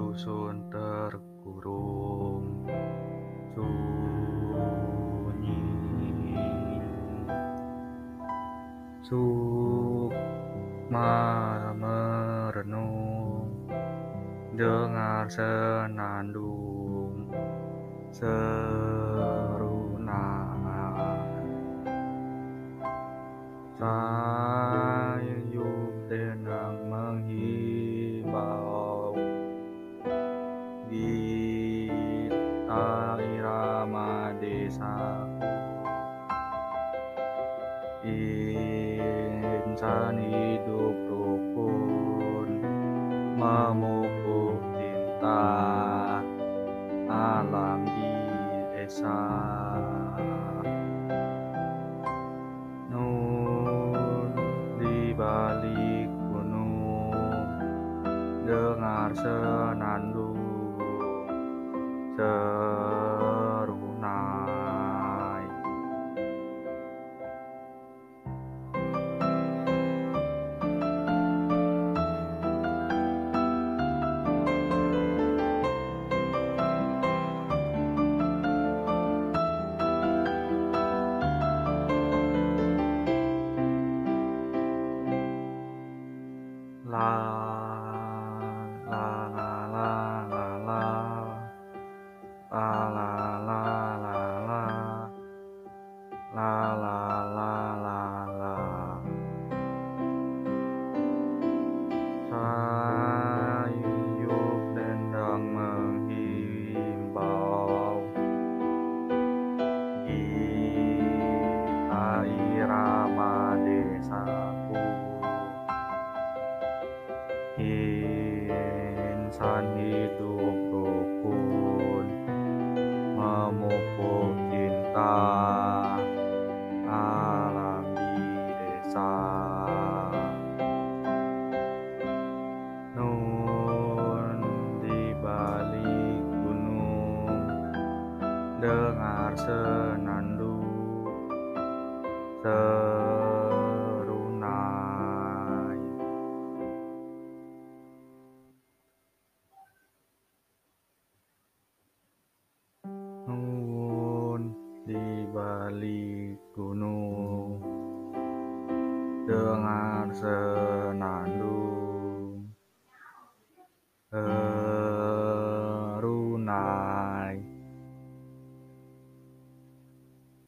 dusun terkurung sunyi. Sukma merenung dengar senandung serunan Sayup tenang menghimbau Gita irama desaku Insan hidup rukun Memupuk cinta Alam di desa. Nun di balik gunung Dengar senandung serunai La La la la la la. Sayup dendang menghimbau. Gita irama desaku? Insan hidup Dengar senandung serunai. Nun di balik gunung. Dengar senandung Serunai